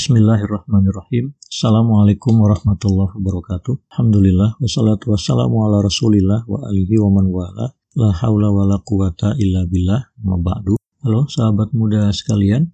Bismillahirrahmanirrahim. Assalamualaikum warahmatullahi wabarakatuh. Alhamdulillah wassalatu wassalamu ala Rasulillah wa alihi wa man wala. La haula wa la quwata illa billah. Ma ba'du. Halo sahabat muda sekalian.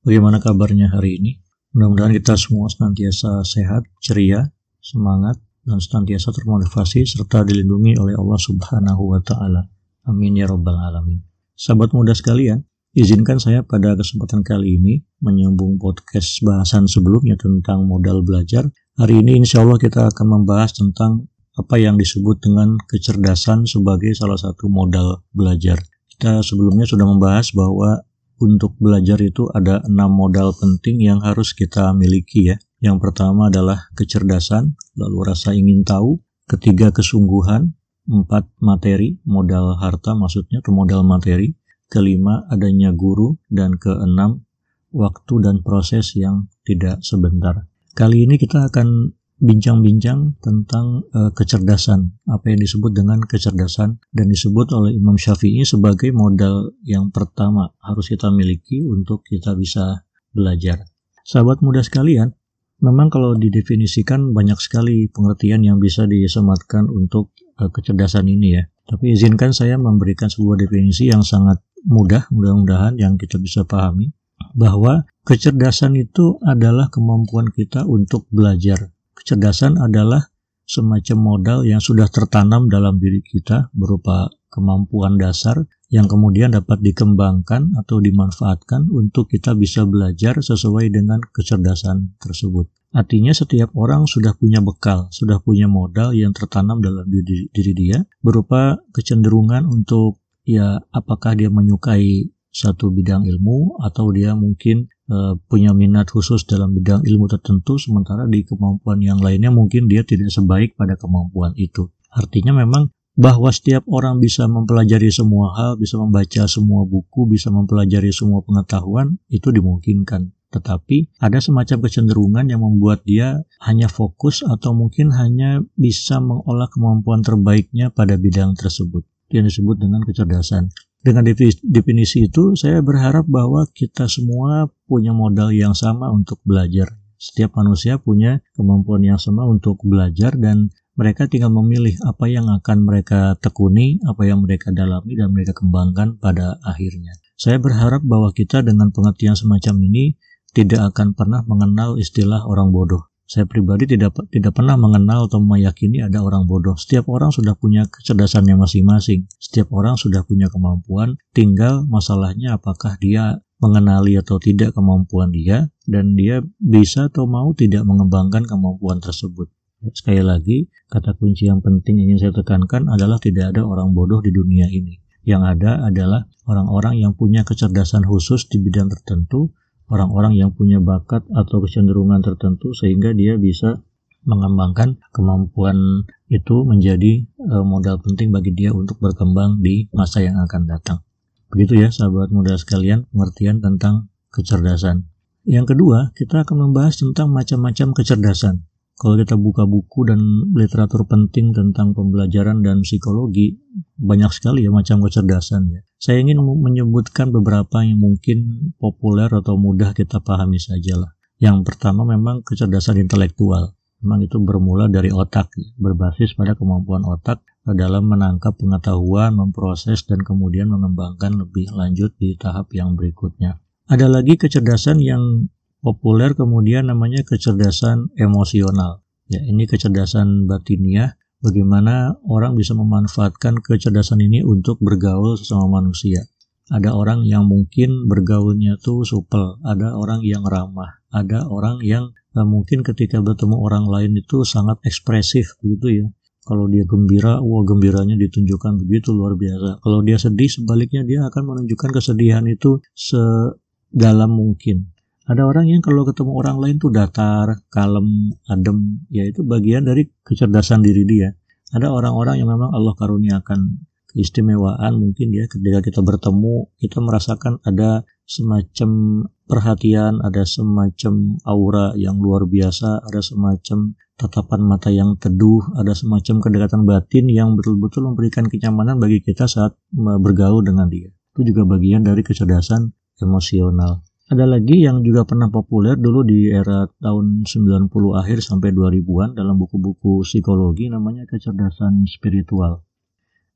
Bagaimana kabarnya hari ini? Mudah-mudahan kita semua senantiasa sehat, ceria, semangat, dan senantiasa termotivasi serta dilindungi oleh Allah Subhanahu wa taala. Amin ya rabbal alamin. Sahabat muda sekalian, Izinkan saya pada kesempatan kali ini menyambung podcast bahasan sebelumnya tentang modal belajar. Hari ini insya Allah kita akan membahas tentang apa yang disebut dengan kecerdasan sebagai salah satu modal belajar. Kita sebelumnya sudah membahas bahwa untuk belajar itu ada enam modal penting yang harus kita miliki ya. Yang pertama adalah kecerdasan, lalu rasa ingin tahu, ketiga kesungguhan, empat materi, modal harta maksudnya atau modal materi, kelima adanya guru, dan keenam waktu dan proses yang tidak sebentar. Kali ini kita akan bincang-bincang tentang uh, kecerdasan, apa yang disebut dengan kecerdasan dan disebut oleh Imam Syafi'i sebagai modal yang pertama harus kita miliki untuk kita bisa belajar. Sahabat muda sekalian, memang kalau didefinisikan banyak sekali pengertian yang bisa disematkan untuk uh, kecerdasan ini ya. Tapi izinkan saya memberikan sebuah definisi yang sangat mudah, mudah-mudahan yang kita bisa pahami bahwa kecerdasan itu adalah kemampuan kita untuk belajar. Kecerdasan adalah semacam modal yang sudah tertanam dalam diri kita berupa kemampuan dasar yang kemudian dapat dikembangkan atau dimanfaatkan untuk kita bisa belajar sesuai dengan kecerdasan tersebut. Artinya setiap orang sudah punya bekal, sudah punya modal yang tertanam dalam diri, diri dia berupa kecenderungan untuk ya apakah dia menyukai satu bidang ilmu atau dia mungkin uh, punya minat khusus dalam bidang ilmu tertentu sementara di kemampuan yang lainnya mungkin dia tidak sebaik pada kemampuan itu. Artinya memang bahwa setiap orang bisa mempelajari semua hal, bisa membaca semua buku, bisa mempelajari semua pengetahuan, itu dimungkinkan. Tetapi ada semacam kecenderungan yang membuat dia hanya fokus atau mungkin hanya bisa mengolah kemampuan terbaiknya pada bidang tersebut yang disebut dengan kecerdasan. Dengan definisi itu, saya berharap bahwa kita semua punya modal yang sama untuk belajar. Setiap manusia punya kemampuan yang sama untuk belajar dan mereka tinggal memilih apa yang akan mereka tekuni, apa yang mereka dalami dan mereka kembangkan pada akhirnya. Saya berharap bahwa kita dengan pengertian semacam ini tidak akan pernah mengenal istilah orang bodoh. Saya pribadi tidak tidak pernah mengenal atau meyakini ada orang bodoh. Setiap orang sudah punya kecerdasannya masing-masing. Setiap orang sudah punya kemampuan. Tinggal masalahnya apakah dia mengenali atau tidak kemampuan dia dan dia bisa atau mau tidak mengembangkan kemampuan tersebut. Sekali lagi, kata kunci yang penting yang ingin saya tekankan adalah tidak ada orang bodoh di dunia ini. Yang ada adalah orang-orang yang punya kecerdasan khusus di bidang tertentu orang-orang yang punya bakat atau kecenderungan tertentu sehingga dia bisa mengembangkan kemampuan itu menjadi e, modal penting bagi dia untuk berkembang di masa yang akan datang. Begitu ya sahabat muda sekalian pengertian tentang kecerdasan. Yang kedua, kita akan membahas tentang macam-macam kecerdasan. Kalau kita buka buku dan literatur penting tentang pembelajaran dan psikologi, banyak sekali ya macam kecerdasan ya. Saya ingin menyebutkan beberapa yang mungkin populer atau mudah kita pahami saja lah. Yang pertama memang kecerdasan intelektual. Memang itu bermula dari otak, berbasis pada kemampuan otak dalam menangkap pengetahuan, memproses, dan kemudian mengembangkan lebih lanjut di tahap yang berikutnya. Ada lagi kecerdasan yang populer kemudian namanya kecerdasan emosional. Ya, ini kecerdasan batiniah bagaimana orang bisa memanfaatkan kecerdasan ini untuk bergaul sesama manusia. Ada orang yang mungkin bergaulnya tuh supel, ada orang yang ramah, ada orang yang eh, mungkin ketika bertemu orang lain itu sangat ekspresif begitu ya. Kalau dia gembira, wah gembiranya ditunjukkan begitu luar biasa. Kalau dia sedih, sebaliknya dia akan menunjukkan kesedihan itu sedalam mungkin. Ada orang yang kalau ketemu orang lain tuh datar, kalem, adem, ya itu bagian dari kecerdasan diri dia. Ada orang-orang yang memang Allah karuniakan keistimewaan mungkin ya ketika kita bertemu kita merasakan ada semacam perhatian, ada semacam aura yang luar biasa, ada semacam tatapan mata yang teduh, ada semacam kedekatan batin yang betul-betul memberikan kenyamanan bagi kita saat bergaul dengan dia. Itu juga bagian dari kecerdasan emosional. Ada lagi yang juga pernah populer dulu di era tahun 90 akhir sampai 2000-an dalam buku-buku psikologi namanya kecerdasan spiritual.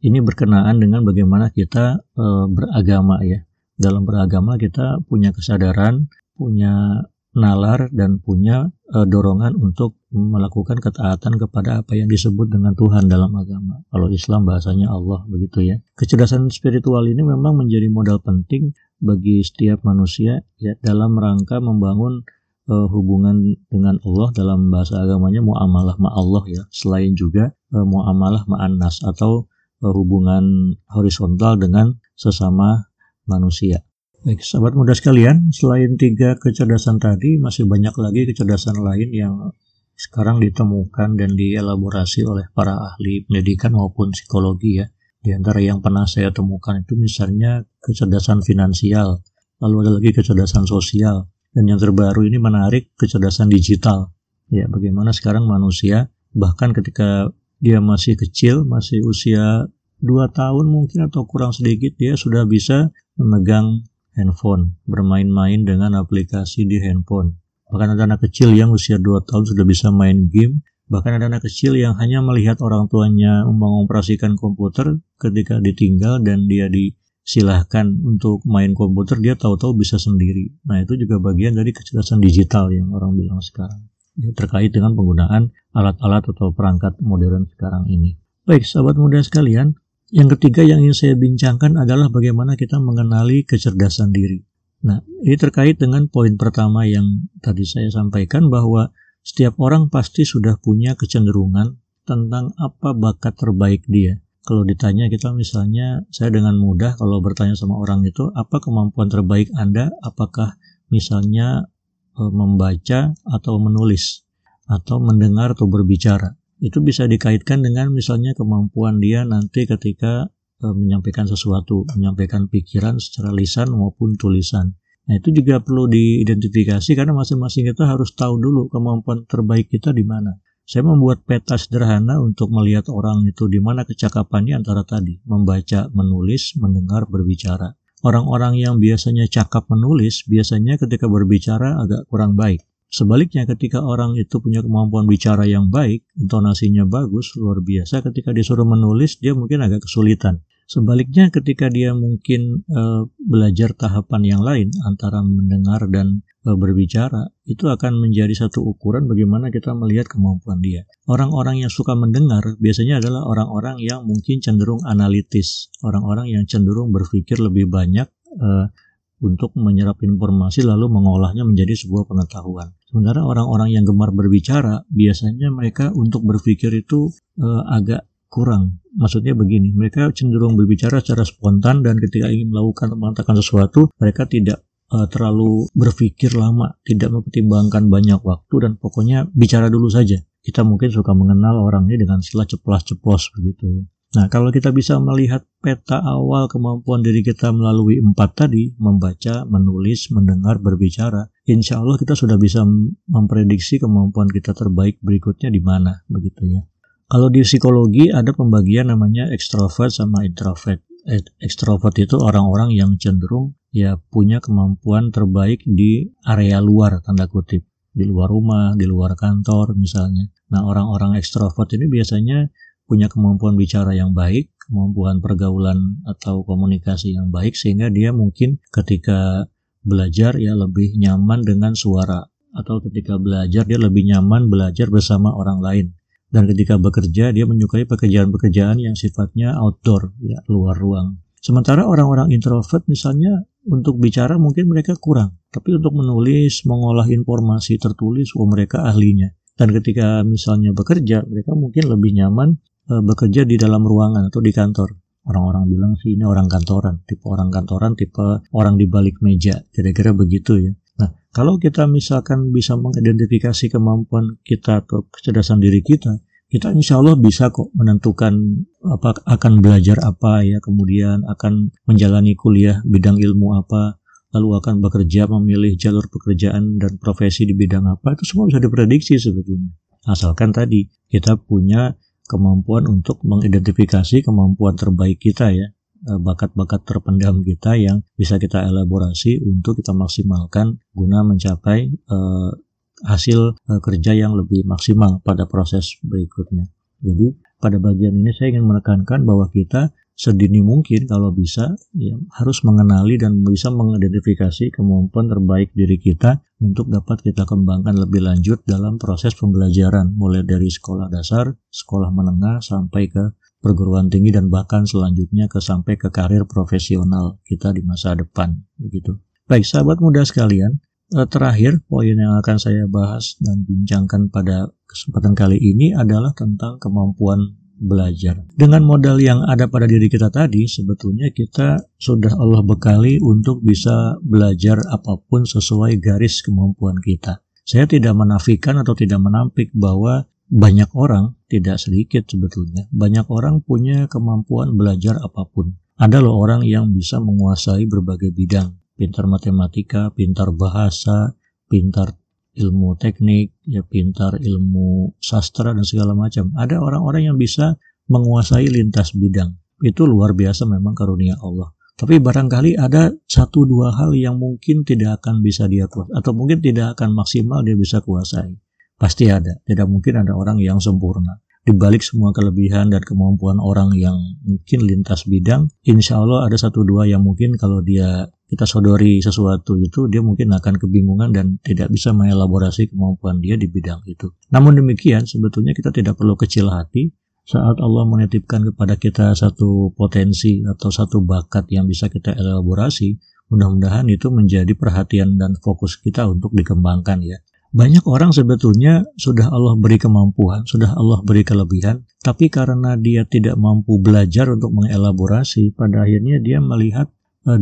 Ini berkenaan dengan bagaimana kita e, beragama ya. Dalam beragama kita punya kesadaran, punya nalar dan punya e, dorongan untuk melakukan ketaatan kepada apa yang disebut dengan Tuhan dalam agama. Kalau Islam bahasanya Allah begitu ya. Kecerdasan spiritual ini memang menjadi modal penting bagi setiap manusia ya dalam rangka membangun e, hubungan dengan Allah dalam bahasa agamanya muamalah ma Allah ya. Selain juga e, muamalah ma'annas atau e, hubungan horizontal dengan sesama manusia. Baik, sahabat muda sekalian, selain tiga kecerdasan tadi, masih banyak lagi kecerdasan lain yang sekarang ditemukan dan dielaborasi oleh para ahli pendidikan maupun psikologi ya. Di antara yang pernah saya temukan itu misalnya kecerdasan finansial, lalu ada lagi kecerdasan sosial, dan yang terbaru ini menarik kecerdasan digital. Ya, bagaimana sekarang manusia bahkan ketika dia masih kecil, masih usia 2 tahun mungkin atau kurang sedikit, dia sudah bisa memegang handphone, bermain-main dengan aplikasi di handphone. Bahkan ada anak kecil yang usia 2 tahun sudah bisa main game, bahkan ada anak kecil yang hanya melihat orang tuanya mengoperasikan komputer ketika ditinggal dan dia disilahkan untuk main komputer, dia tahu-tahu bisa sendiri. Nah itu juga bagian dari kecerdasan digital yang orang bilang sekarang. Ya, terkait dengan penggunaan alat-alat atau perangkat modern sekarang ini. Baik, sahabat muda sekalian, yang ketiga yang ingin saya bincangkan adalah bagaimana kita mengenali kecerdasan diri. Nah, ini terkait dengan poin pertama yang tadi saya sampaikan bahwa setiap orang pasti sudah punya kecenderungan tentang apa bakat terbaik dia. Kalau ditanya kita misalnya, saya dengan mudah kalau bertanya sama orang itu, apa kemampuan terbaik Anda? Apakah misalnya e, membaca atau menulis atau mendengar atau berbicara? itu bisa dikaitkan dengan misalnya kemampuan dia nanti ketika e, menyampaikan sesuatu, menyampaikan pikiran secara lisan maupun tulisan. Nah, itu juga perlu diidentifikasi karena masing-masing kita harus tahu dulu kemampuan terbaik kita di mana. Saya membuat peta sederhana untuk melihat orang itu di mana kecakapannya antara tadi, membaca, menulis, mendengar, berbicara. Orang-orang yang biasanya cakap menulis, biasanya ketika berbicara agak kurang baik. Sebaliknya ketika orang itu punya kemampuan bicara yang baik, intonasinya bagus, luar biasa, ketika disuruh menulis dia mungkin agak kesulitan. Sebaliknya ketika dia mungkin e, belajar tahapan yang lain antara mendengar dan e, berbicara, itu akan menjadi satu ukuran bagaimana kita melihat kemampuan dia. Orang-orang yang suka mendengar biasanya adalah orang-orang yang mungkin cenderung analitis, orang-orang yang cenderung berpikir lebih banyak e, untuk menyerap informasi lalu mengolahnya menjadi sebuah pengetahuan. Sementara orang-orang yang gemar berbicara biasanya mereka untuk berpikir itu e, agak kurang. Maksudnya begini, mereka cenderung berbicara secara spontan dan ketika ingin melakukan mengatakan sesuatu, mereka tidak e, terlalu berpikir lama, tidak mempertimbangkan banyak waktu dan pokoknya bicara dulu saja. Kita mungkin suka mengenal orang ini dengan istilah ceplas-ceplos begitu ya. Nah, kalau kita bisa melihat peta awal kemampuan diri kita melalui empat tadi, membaca, menulis, mendengar, berbicara, insya Allah kita sudah bisa memprediksi kemampuan kita terbaik berikutnya di mana, begitu ya. Kalau di psikologi ada pembagian namanya extrovert sama introvert. Extrovert itu orang-orang yang cenderung ya punya kemampuan terbaik di area luar, tanda kutip. Di luar rumah, di luar kantor misalnya. Nah, orang-orang ekstrovert ini biasanya punya kemampuan bicara yang baik, kemampuan pergaulan atau komunikasi yang baik sehingga dia mungkin ketika belajar ya lebih nyaman dengan suara atau ketika belajar dia lebih nyaman belajar bersama orang lain dan ketika bekerja dia menyukai pekerjaan-pekerjaan yang sifatnya outdoor ya luar ruang. Sementara orang-orang introvert misalnya untuk bicara mungkin mereka kurang, tapi untuk menulis, mengolah informasi tertulis, oh mereka ahlinya. Dan ketika misalnya bekerja, mereka mungkin lebih nyaman uh, bekerja di dalam ruangan atau di kantor. Orang-orang bilang sih ini orang kantoran, tipe orang kantoran, tipe orang di balik meja, kira-kira begitu ya. Nah, kalau kita misalkan bisa mengidentifikasi kemampuan kita atau kecerdasan diri kita, kita insya Allah bisa kok menentukan apa akan belajar apa ya, kemudian akan menjalani kuliah bidang ilmu apa, lalu akan bekerja memilih jalur pekerjaan dan profesi di bidang apa, itu semua bisa diprediksi sebetulnya. Asalkan tadi kita punya kemampuan untuk mengidentifikasi kemampuan terbaik kita ya eh, bakat-bakat terpendam kita yang bisa kita elaborasi untuk kita maksimalkan guna mencapai uh, hasil uh, kerja yang lebih maksimal pada proses berikutnya. Jadi pada bagian ini saya ingin menekankan bahwa kita sedini mungkin kalau bisa ya, harus mengenali dan bisa mengidentifikasi kemampuan terbaik diri kita untuk dapat kita kembangkan lebih lanjut dalam proses pembelajaran mulai dari sekolah dasar, sekolah menengah sampai ke perguruan tinggi dan bahkan selanjutnya ke sampai ke karir profesional kita di masa depan begitu. Baik sahabat muda sekalian, eh, terakhir poin yang akan saya bahas dan bincangkan pada kesempatan kali ini adalah tentang kemampuan belajar. Dengan modal yang ada pada diri kita tadi, sebetulnya kita sudah Allah bekali untuk bisa belajar apa pun sesuai garis kemampuan kita. Saya tidak menafikan atau tidak menampik bahwa banyak orang, tidak sedikit sebetulnya, banyak orang punya kemampuan belajar apa pun. Ada loh orang yang bisa menguasai berbagai bidang, pintar matematika, pintar bahasa, pintar ilmu teknik, ya pintar ilmu sastra dan segala macam. Ada orang-orang yang bisa menguasai lintas bidang. Itu luar biasa memang karunia Allah. Tapi barangkali ada satu dua hal yang mungkin tidak akan bisa dia kuasai atau mungkin tidak akan maksimal dia bisa kuasai. Pasti ada. Tidak mungkin ada orang yang sempurna di balik semua kelebihan dan kemampuan orang yang mungkin lintas bidang, insya Allah ada satu dua yang mungkin kalau dia kita sodori sesuatu itu, dia mungkin akan kebingungan dan tidak bisa mengelaborasi kemampuan dia di bidang itu. Namun demikian, sebetulnya kita tidak perlu kecil hati saat Allah menitipkan kepada kita satu potensi atau satu bakat yang bisa kita elaborasi, mudah-mudahan itu menjadi perhatian dan fokus kita untuk dikembangkan ya. Banyak orang sebetulnya sudah Allah beri kemampuan, sudah Allah beri kelebihan, tapi karena dia tidak mampu belajar untuk mengelaborasi, pada akhirnya dia melihat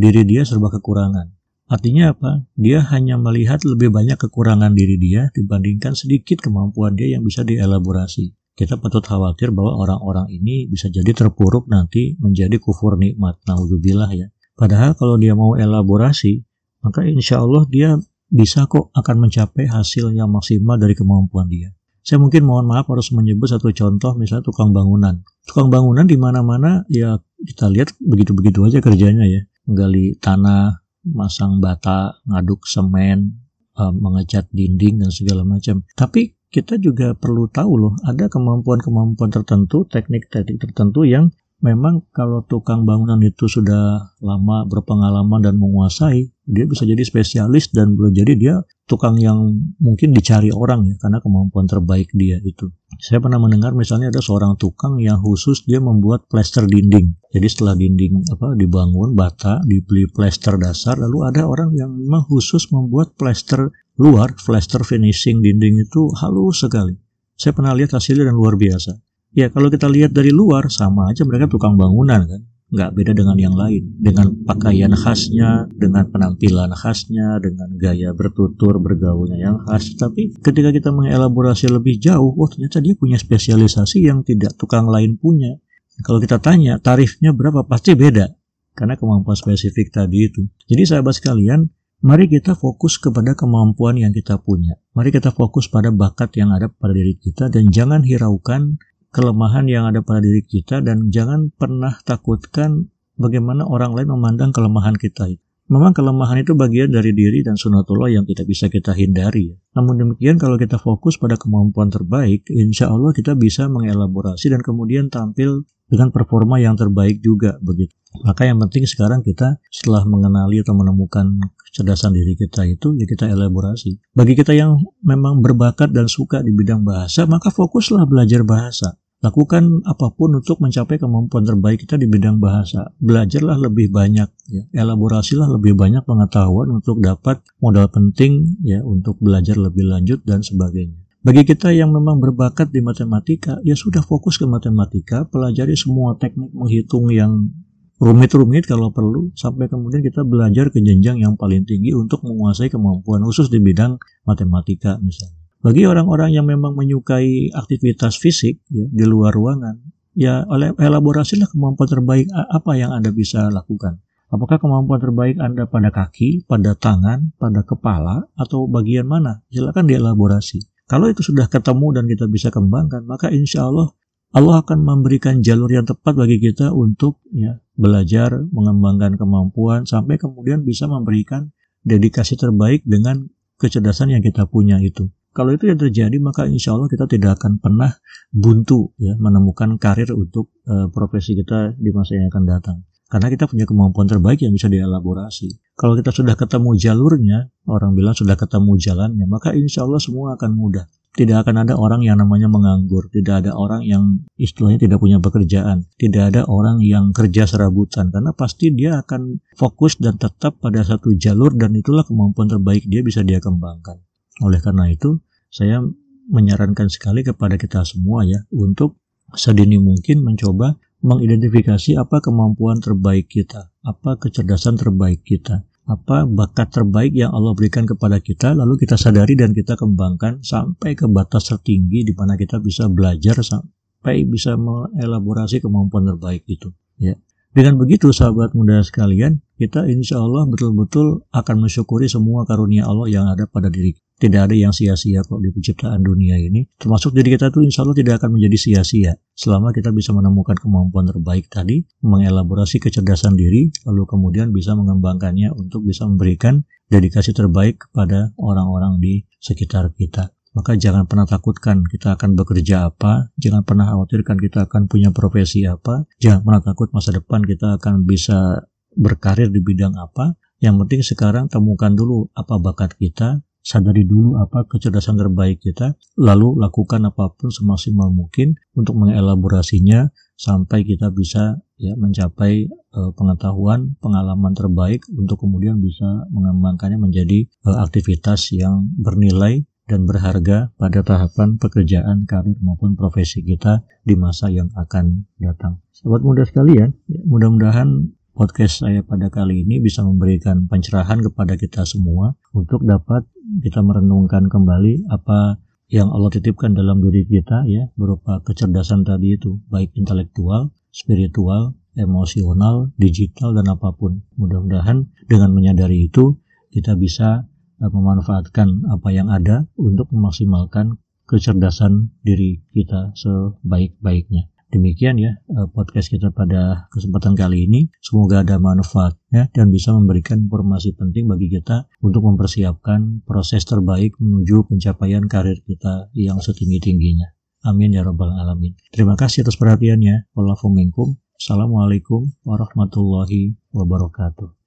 diri dia serba kekurangan. Artinya apa? Dia hanya melihat lebih banyak kekurangan diri dia dibandingkan sedikit kemampuan dia yang bisa dielaborasi. Kita patut khawatir bahwa orang-orang ini bisa jadi terpuruk nanti menjadi kufur nikmat. Nauzubillah ya. Padahal kalau dia mau elaborasi, maka insya Allah dia bisa kok akan mencapai hasil yang maksimal dari kemampuan dia. Saya mungkin mohon maaf harus menyebut satu contoh misalnya tukang bangunan. Tukang bangunan di mana-mana ya kita lihat begitu-begitu aja kerjanya ya. Menggali tanah, masang bata, ngaduk semen, eh, mengecat dinding dan segala macam. Tapi kita juga perlu tahu loh, ada kemampuan-kemampuan tertentu, teknik-teknik tertentu yang memang kalau tukang bangunan itu sudah lama berpengalaman dan menguasai, dia bisa jadi spesialis dan boleh jadi dia tukang yang mungkin dicari orang ya karena kemampuan terbaik dia itu. Saya pernah mendengar misalnya ada seorang tukang yang khusus dia membuat plester dinding. Jadi setelah dinding apa dibangun bata dibeli plester dasar lalu ada orang yang memang khusus membuat plester luar, plester finishing dinding itu halus sekali. Saya pernah lihat hasilnya dan luar biasa. Ya kalau kita lihat dari luar sama aja mereka tukang bangunan kan nggak beda dengan yang lain. Dengan pakaian khasnya dengan penampilan khasnya dengan gaya bertutur bergaulnya yang khas. Tapi ketika kita mengelaborasi lebih jauh oh ternyata dia punya spesialisasi yang tidak tukang lain punya. Kalau kita tanya tarifnya berapa pasti beda. Karena kemampuan spesifik tadi itu. Jadi sahabat sekalian Mari kita fokus kepada kemampuan yang kita punya. Mari kita fokus pada bakat yang ada pada diri kita dan jangan hiraukan kelemahan yang ada pada diri kita dan jangan pernah takutkan bagaimana orang lain memandang kelemahan kita. Memang kelemahan itu bagian dari diri dan sunatullah yang tidak bisa kita hindari. Namun demikian kalau kita fokus pada kemampuan terbaik, insya Allah kita bisa mengelaborasi dan kemudian tampil dengan performa yang terbaik juga begitu. Maka yang penting sekarang kita setelah mengenali atau menemukan kecerdasan diri kita itu ya kita elaborasi. Bagi kita yang memang berbakat dan suka di bidang bahasa, maka fokuslah belajar bahasa. Lakukan apa pun untuk mencapai kemampuan terbaik kita di bidang bahasa. Belajarlah lebih banyak, ya. elaborasilah lebih banyak pengetahuan untuk dapat modal penting ya untuk belajar lebih lanjut dan sebagainya. Bagi kita yang memang berbakat di matematika, ya sudah fokus ke matematika, pelajari semua teknik menghitung yang rumit-rumit kalau perlu, sampai kemudian kita belajar ke jenjang yang paling tinggi untuk menguasai kemampuan khusus di bidang matematika misalnya. Bagi orang-orang yang memang menyukai aktivitas fisik ya, di luar ruangan, ya oleh elaborasilah kemampuan terbaik apa yang Anda bisa lakukan. Apakah kemampuan terbaik Anda pada kaki, pada tangan, pada kepala, atau bagian mana? Silakan dielaborasi. Kalau itu sudah ketemu dan kita bisa kembangkan, maka insya Allah Allah akan memberikan jalur yang tepat bagi kita untuk ya belajar, mengembangkan kemampuan sampai kemudian bisa memberikan dedikasi terbaik dengan kecerdasan yang kita punya itu. Kalau itu yang terjadi maka insya Allah kita tidak akan pernah buntu ya menemukan karir untuk uh, profesi kita di masa yang akan datang. Karena kita punya kemampuan terbaik yang bisa dielaborasi. Kalau kita sudah ketemu jalurnya, orang bilang sudah ketemu jalannya, maka insya Allah semua akan mudah. Tidak akan ada orang yang namanya menganggur, tidak ada orang yang istilahnya tidak punya pekerjaan, tidak ada orang yang kerja serabutan, karena pasti dia akan fokus dan tetap pada satu jalur dan itulah kemampuan terbaik dia bisa dia kembangkan. Oleh karena itu, saya menyarankan sekali kepada kita semua ya untuk sedini mungkin mencoba mengidentifikasi apa kemampuan terbaik kita, apa kecerdasan terbaik kita, apa bakat terbaik yang Allah berikan kepada kita, lalu kita sadari dan kita kembangkan sampai ke batas tertinggi di mana kita bisa belajar sampai bisa mengelaborasi kemampuan terbaik itu. Ya. Dengan begitu sahabat muda sekalian, kita insya Allah betul-betul akan mensyukuri semua karunia Allah yang ada pada diri. Tidak ada yang sia-sia kok di penciptaan dunia ini. Termasuk diri kita tuh insya Allah tidak akan menjadi sia-sia. Selama kita bisa menemukan kemampuan terbaik tadi, mengelaborasi kecerdasan diri, lalu kemudian bisa mengembangkannya untuk bisa memberikan dedikasi terbaik kepada orang-orang di sekitar kita maka jangan pernah takutkan kita akan bekerja apa, jangan pernah khawatirkan kita akan punya profesi apa, jangan pernah takut masa depan kita akan bisa berkarir di bidang apa. Yang penting sekarang temukan dulu apa bakat kita, sadari dulu apa kecerdasan terbaik kita, lalu lakukan apa pun semaksimal mungkin untuk mengelaborasinya sampai kita bisa ya mencapai uh, pengetahuan, pengalaman terbaik untuk kemudian bisa mengembangkannya menjadi uh, aktivitas yang bernilai dan berharga pada tahapan pekerjaan, karir maupun profesi kita di masa yang akan datang. Sahabat muda sekalian, ya, mudah-mudahan podcast saya pada kali ini bisa memberikan pencerahan kepada kita semua untuk dapat kita merenungkan kembali apa yang Allah titipkan dalam diri kita ya berupa kecerdasan tadi itu baik intelektual, spiritual, emosional, digital dan apa pun. Mudah-mudahan dengan menyadari itu kita bisa memanfaatkan apa yang ada untuk memaksimalkan kecerdasan diri kita sebaik-baiknya. Demikian ya eh, podcast kita pada kesempatan kali ini. Semoga ada manfaatnya dan bisa memberikan informasi penting bagi kita untuk mempersiapkan proses terbaik menuju pencapaian karir kita yang setinggi-tingginya. Amin ya rabbal alamin. Terima kasih atas perhatiannya. Wallahualam. Assalamualaikum warahmatullahi wabarakatuh.